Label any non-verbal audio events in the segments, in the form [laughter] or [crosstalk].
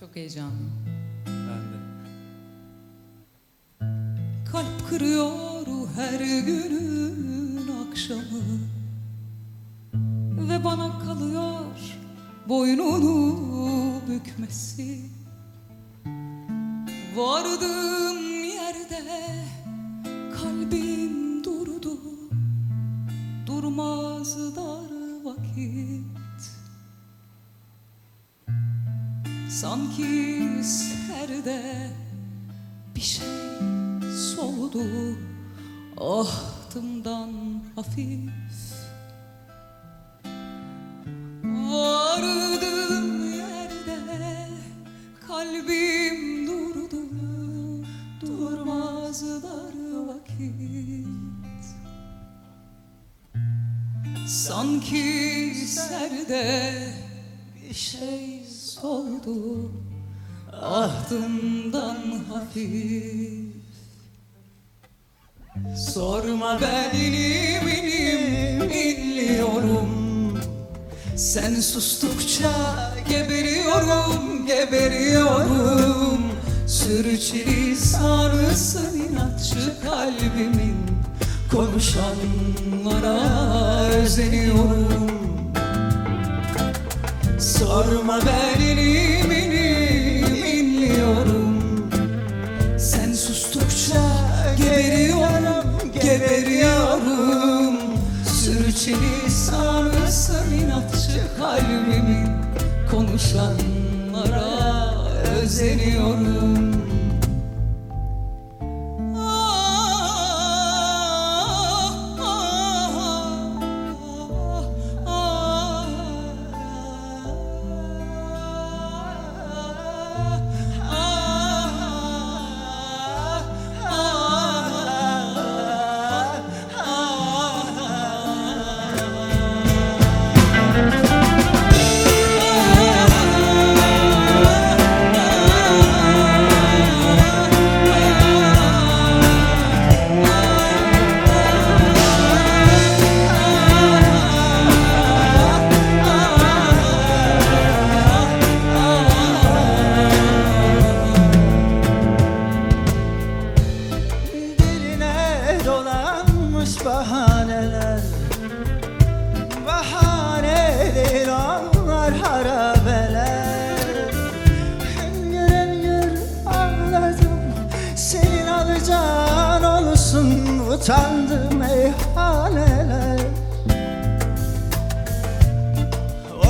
Çok heyecanlıyım. Ben de. Kalp kırıyor her günün akşamı Ve bana kalıyor boynunu bükmesi Vardığım yerde kalbim Sanki serde bir şey soldu ahtımdan hafif Vardığım yerde. Kalbim durdu Durmaz dar vakit. Sanki serde bir şey soldu Ahtımdan hafif. Sorma ben inim inim inliyorum Sen sustukça geberiyorum geberiyorum. Sürçülisanısın inatçı kalbimin. Konuşanlara özeniyorum Sorma ben inim inim inliyorum Sen sustukça geberiyorum geberiyorum. Sürçülisanısın inatçı kalbimin Konuşanlara özeniyorum bahaneler. Bahane değil onlar harabeler. Hüngür hüngür ağladım Senin alacağın olsun Utandım meyhaneler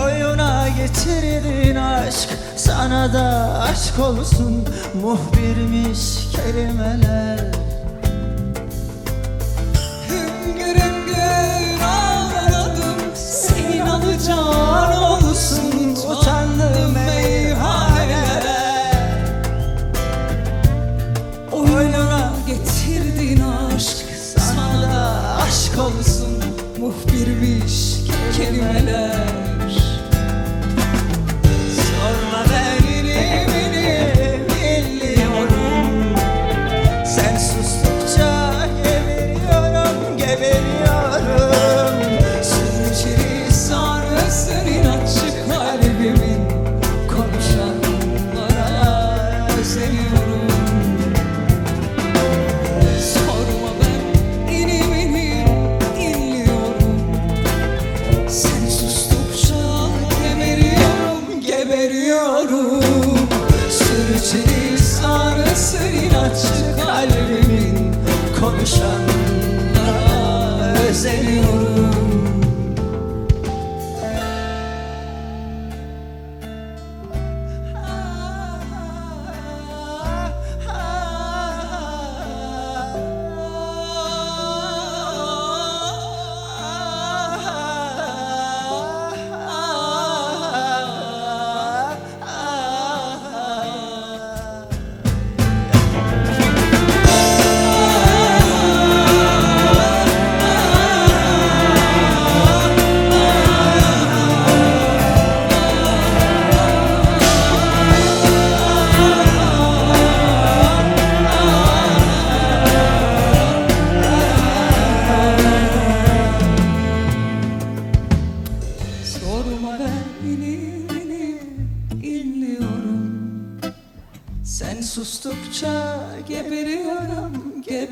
Oyuna getirdin aşk Sana da aşk olsun Muhbirmiş kelimeler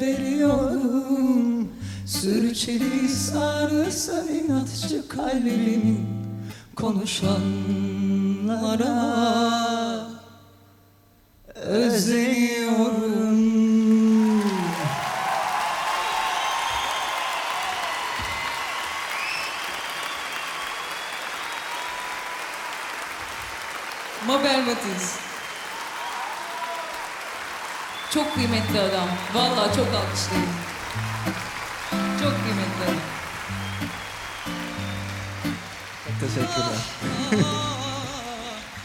geberiyorum, geberiyorum Sürçülisan inatçı kalbimin konuşanlara özleniyorum Mabel Matiz. Çok kıymetli adam. Vallahi çok alkışlayın. Çok kıymetli adam. Teşekkürler. [laughs]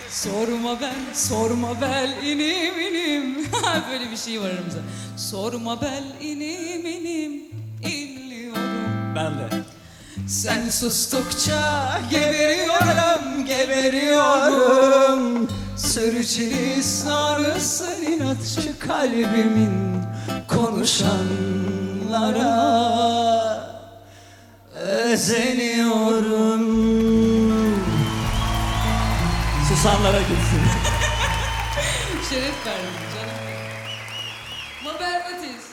Sorma ben, sorma bel inim inim. [laughs] Böyle bir şey var aramızda. Sorma bel inim inim inliyorum. Ben de. Sen sustukça Geberiyorum, geberiyorum Sürçülisan inatçı kalbimin konuşanlara özeniyorum Susanlara gitsin. [laughs] şeref verdim canım. Mabel Matiz.